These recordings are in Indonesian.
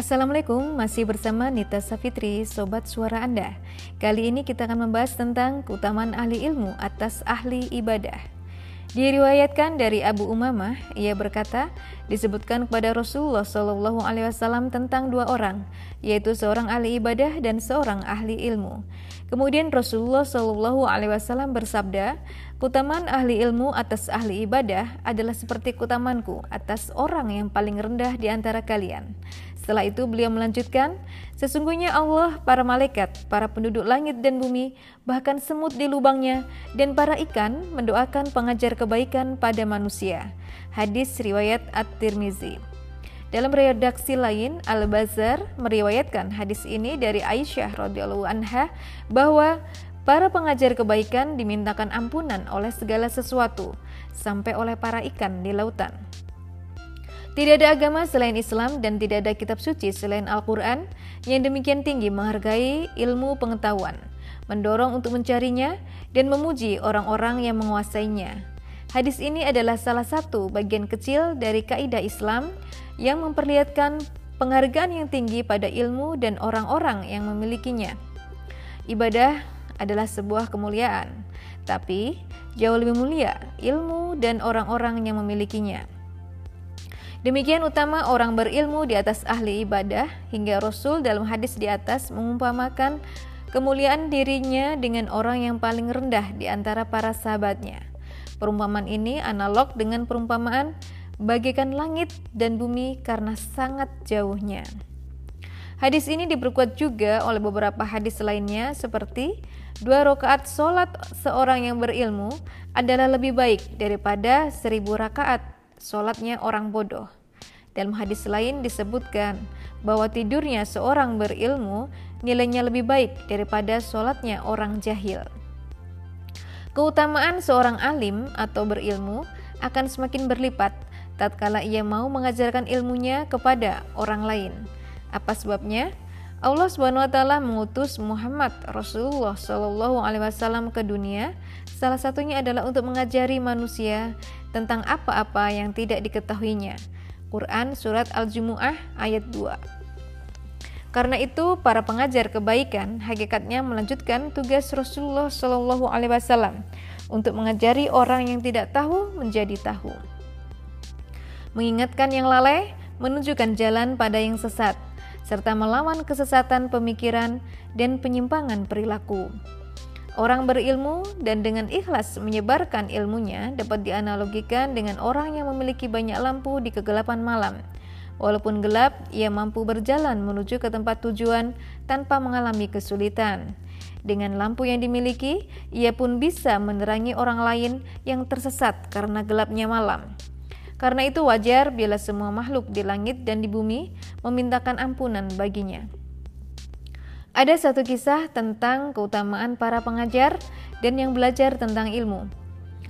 Assalamualaikum, masih bersama Nita Safitri, Sobat Suara Anda. Kali ini kita akan membahas tentang keutamaan ahli ilmu atas ahli ibadah. Diriwayatkan dari Abu Umamah, ia berkata, disebutkan kepada Rasulullah Shallallahu Alaihi Wasallam tentang dua orang, yaitu seorang ahli ibadah dan seorang ahli ilmu. Kemudian Rasulullah Shallallahu Alaihi Wasallam bersabda, keutamaan ahli ilmu atas ahli ibadah adalah seperti keutamanku atas orang yang paling rendah di antara kalian. Setelah itu beliau melanjutkan, sesungguhnya Allah, para malaikat, para penduduk langit dan bumi, bahkan semut di lubangnya, dan para ikan mendoakan pengajar kebaikan pada manusia. Hadis riwayat At-Tirmizi. Dalam redaksi lain, Al-Bazar meriwayatkan hadis ini dari Aisyah radhiyallahu anha bahwa para pengajar kebaikan dimintakan ampunan oleh segala sesuatu, sampai oleh para ikan di lautan. Tidak ada agama selain Islam dan tidak ada kitab suci selain Al-Quran yang demikian tinggi menghargai ilmu pengetahuan, mendorong untuk mencarinya, dan memuji orang-orang yang menguasainya. Hadis ini adalah salah satu bagian kecil dari kaidah Islam yang memperlihatkan penghargaan yang tinggi pada ilmu dan orang-orang yang memilikinya. Ibadah adalah sebuah kemuliaan, tapi jauh lebih mulia ilmu dan orang-orang yang memilikinya. Demikian utama orang berilmu di atas ahli ibadah hingga Rasul dalam hadis di atas mengumpamakan kemuliaan dirinya dengan orang yang paling rendah di antara para sahabatnya. Perumpamaan ini analog dengan perumpamaan bagikan langit dan bumi karena sangat jauhnya. Hadis ini diperkuat juga oleh beberapa hadis lainnya seperti dua rakaat solat seorang yang berilmu adalah lebih baik daripada seribu rakaat sholatnya orang bodoh. Dalam hadis lain disebutkan bahwa tidurnya seorang berilmu nilainya lebih baik daripada sholatnya orang jahil. Keutamaan seorang alim atau berilmu akan semakin berlipat tatkala ia mau mengajarkan ilmunya kepada orang lain. Apa sebabnya? Allah Subhanahu wa taala mengutus Muhammad Rasulullah Shallallahu alaihi wasallam ke dunia salah satunya adalah untuk mengajari manusia tentang apa-apa yang tidak diketahuinya. Quran surat Al-Jumuah ayat 2. Karena itu, para pengajar kebaikan hakikatnya melanjutkan tugas Rasulullah Shallallahu alaihi wasallam untuk mengajari orang yang tidak tahu menjadi tahu. Mengingatkan yang lalai, menunjukkan jalan pada yang sesat serta melawan kesesatan pemikiran dan penyimpangan perilaku. Orang berilmu dan dengan ikhlas menyebarkan ilmunya dapat dianalogikan dengan orang yang memiliki banyak lampu di kegelapan malam. Walaupun gelap, ia mampu berjalan menuju ke tempat tujuan tanpa mengalami kesulitan. Dengan lampu yang dimiliki, ia pun bisa menerangi orang lain yang tersesat karena gelapnya malam. Karena itu wajar bila semua makhluk di langit dan di bumi memintakan ampunan baginya. Ada satu kisah tentang keutamaan para pengajar dan yang belajar tentang ilmu.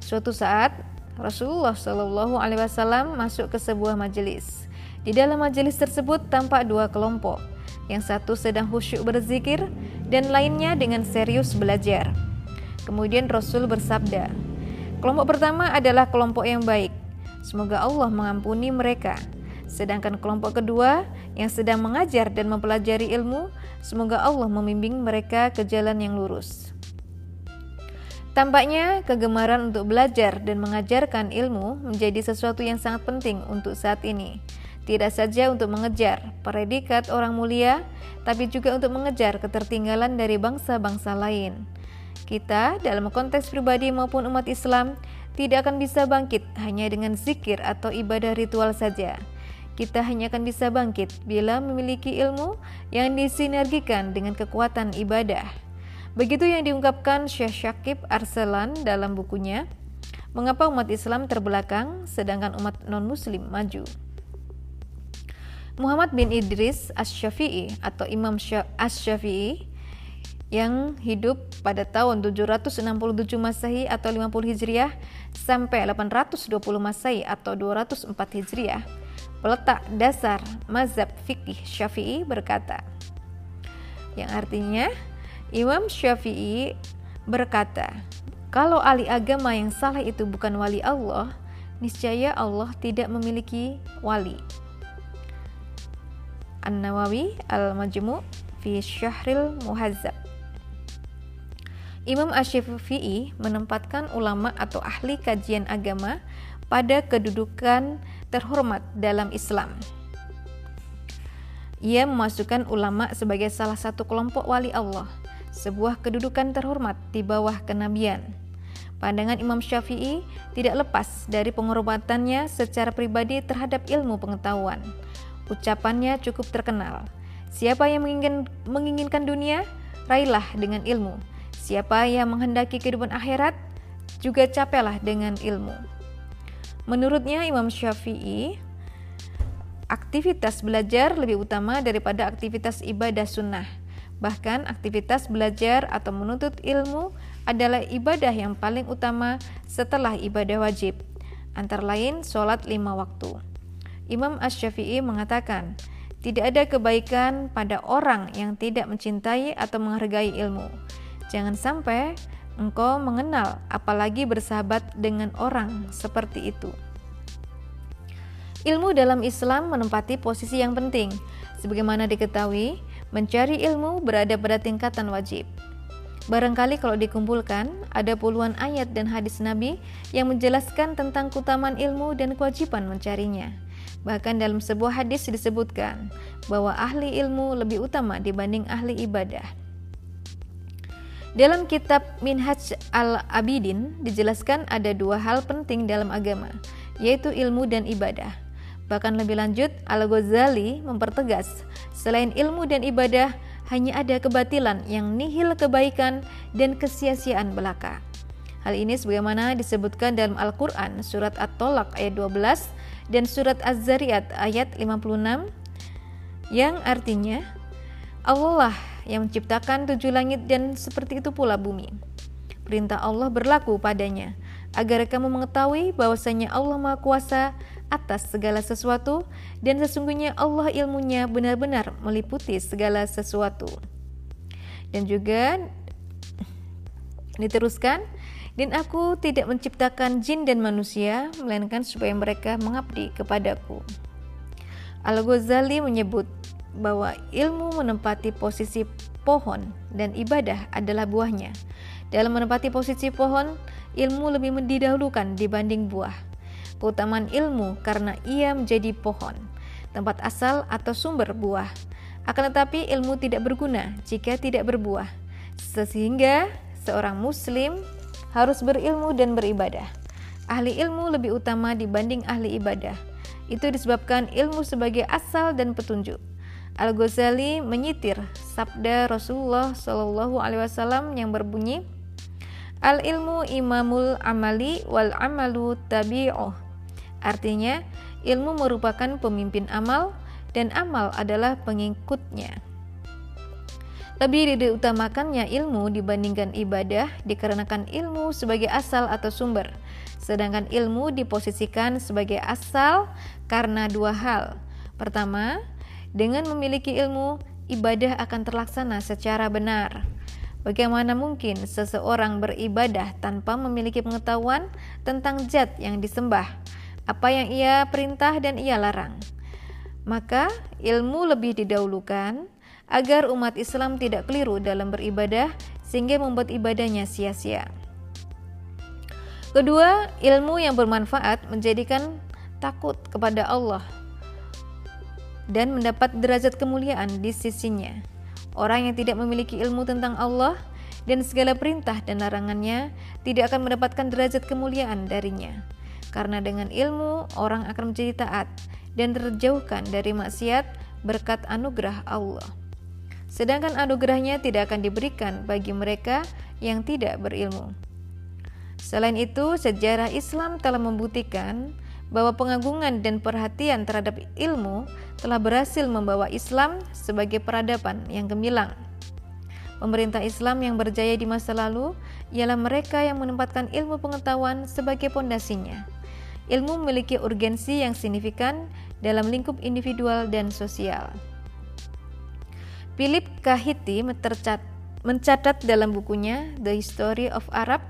Suatu saat Rasulullah Shallallahu Alaihi Wasallam masuk ke sebuah majelis. Di dalam majelis tersebut tampak dua kelompok. Yang satu sedang khusyuk berzikir dan lainnya dengan serius belajar. Kemudian Rasul bersabda, kelompok pertama adalah kelompok yang baik Semoga Allah mengampuni mereka. Sedangkan kelompok kedua yang sedang mengajar dan mempelajari ilmu, semoga Allah membimbing mereka ke jalan yang lurus. Tampaknya kegemaran untuk belajar dan mengajarkan ilmu menjadi sesuatu yang sangat penting untuk saat ini. Tidak saja untuk mengejar predikat orang mulia, tapi juga untuk mengejar ketertinggalan dari bangsa-bangsa lain. Kita, dalam konteks pribadi maupun umat Islam, tidak akan bisa bangkit hanya dengan zikir atau ibadah ritual saja. Kita hanya akan bisa bangkit bila memiliki ilmu yang disinergikan dengan kekuatan ibadah. Begitu yang diungkapkan Syekh Syakib Arsalan dalam bukunya, Mengapa umat Islam terbelakang sedangkan umat non-muslim maju? Muhammad bin Idris Asy-Syafi'i atau Imam Asy-Syafi'i yang hidup pada tahun 767 Masehi atau 50 Hijriah sampai 820 Masehi atau 204 Hijriah, peletak dasar mazhab fikih Syafi'i berkata, yang artinya Imam Syafi'i berkata, kalau ahli agama yang salah itu bukan wali Allah, niscaya Allah tidak memiliki wali. An-Nawawi Al-Majmu' fi Syahril Muhazzab. Imam Asy-Syafi'i menempatkan ulama atau ahli kajian agama pada kedudukan terhormat dalam Islam. Ia memasukkan ulama sebagai salah satu kelompok wali Allah, sebuah kedudukan terhormat di bawah kenabian. Pandangan Imam Syafi'i tidak lepas dari penghormatannya secara pribadi terhadap ilmu pengetahuan. Ucapannya cukup terkenal. Siapa yang menginginkan, menginginkan dunia, raihlah dengan ilmu. Siapa yang menghendaki kehidupan akhirat, juga capailah dengan ilmu. Menurutnya Imam Syafi'i, aktivitas belajar lebih utama daripada aktivitas ibadah sunnah. Bahkan aktivitas belajar atau menuntut ilmu adalah ibadah yang paling utama setelah ibadah wajib, antara lain sholat lima waktu. Imam Ash-Syafi'i mengatakan, tidak ada kebaikan pada orang yang tidak mencintai atau menghargai ilmu. Jangan sampai engkau mengenal apalagi bersahabat dengan orang seperti itu. Ilmu dalam Islam menempati posisi yang penting. Sebagaimana diketahui, Mencari ilmu berada pada tingkatan wajib. Barangkali kalau dikumpulkan, ada puluhan ayat dan hadis Nabi yang menjelaskan tentang keutamaan ilmu dan kewajiban mencarinya. Bahkan dalam sebuah hadis disebutkan bahwa ahli ilmu lebih utama dibanding ahli ibadah. Dalam kitab Minhaj al-Abidin dijelaskan ada dua hal penting dalam agama, yaitu ilmu dan ibadah. Bahkan lebih lanjut, Al-Ghazali mempertegas, selain ilmu dan ibadah, hanya ada kebatilan yang nihil kebaikan dan kesia-siaan belaka. Hal ini sebagaimana disebutkan dalam Al-Quran surat At-Tolak ayat 12 dan surat Az-Zariyat ayat 56 yang artinya Allah lah yang menciptakan tujuh langit dan seperti itu pula bumi. Perintah Allah berlaku padanya agar kamu mengetahui bahwasanya Allah Maha Kuasa atas segala sesuatu dan sesungguhnya Allah ilmunya benar-benar meliputi segala sesuatu. Dan juga diteruskan dan aku tidak menciptakan jin dan manusia melainkan supaya mereka mengabdi kepadaku. Al-Ghazali menyebut bahwa ilmu menempati posisi pohon dan ibadah adalah buahnya. Dalam menempati posisi pohon, ilmu lebih didahulukan dibanding buah keutamaan ilmu karena ia menjadi pohon, tempat asal atau sumber buah. Akan tetapi ilmu tidak berguna jika tidak berbuah. Sehingga seorang muslim harus berilmu dan beribadah. Ahli ilmu lebih utama dibanding ahli ibadah. Itu disebabkan ilmu sebagai asal dan petunjuk. Al-Ghazali menyitir sabda Rasulullah Shallallahu alaihi wasallam yang berbunyi, Al ilmu imamul amali wal amalu tabi'uh Artinya, ilmu merupakan pemimpin amal dan amal adalah pengikutnya. Lebih diutamakannya ilmu dibandingkan ibadah dikarenakan ilmu sebagai asal atau sumber, sedangkan ilmu diposisikan sebagai asal karena dua hal. Pertama, dengan memiliki ilmu, ibadah akan terlaksana secara benar. Bagaimana mungkin seseorang beribadah tanpa memiliki pengetahuan tentang zat yang disembah? apa yang ia perintah dan ia larang. Maka ilmu lebih didahulukan agar umat Islam tidak keliru dalam beribadah sehingga membuat ibadahnya sia-sia. Kedua, ilmu yang bermanfaat menjadikan takut kepada Allah dan mendapat derajat kemuliaan di sisinya. Orang yang tidak memiliki ilmu tentang Allah dan segala perintah dan larangannya tidak akan mendapatkan derajat kemuliaan darinya karena dengan ilmu orang akan menjadi taat dan terjauhkan dari maksiat berkat anugerah Allah. Sedangkan anugerahnya tidak akan diberikan bagi mereka yang tidak berilmu. Selain itu, sejarah Islam telah membuktikan bahwa pengagungan dan perhatian terhadap ilmu telah berhasil membawa Islam sebagai peradaban yang gemilang. Pemerintah Islam yang berjaya di masa lalu ialah mereka yang menempatkan ilmu pengetahuan sebagai pondasinya ilmu memiliki urgensi yang signifikan dalam lingkup individual dan sosial. Philip Kahiti mencatat dalam bukunya The History of Arab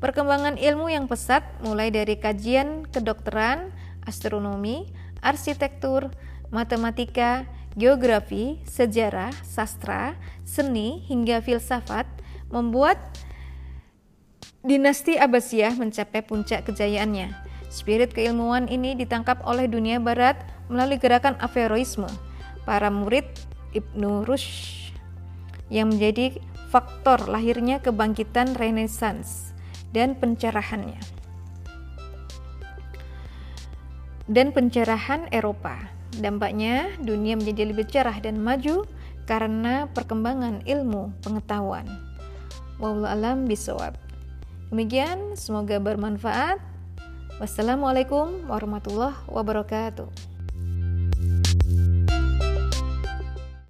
perkembangan ilmu yang pesat mulai dari kajian kedokteran, astronomi, arsitektur, matematika, geografi, sejarah, sastra, seni, hingga filsafat membuat dinasti Abbasiyah mencapai puncak kejayaannya. Spirit keilmuan ini ditangkap oleh dunia barat melalui gerakan Averroisme. Para murid Ibnu Rushd yang menjadi faktor lahirnya kebangkitan Renaissance dan pencerahannya. Dan pencerahan Eropa. Dampaknya dunia menjadi lebih cerah dan maju karena perkembangan ilmu pengetahuan. Wallahu alam bisawab. Demikian, semoga bermanfaat. Wassalamualaikum warahmatullahi wabarakatuh.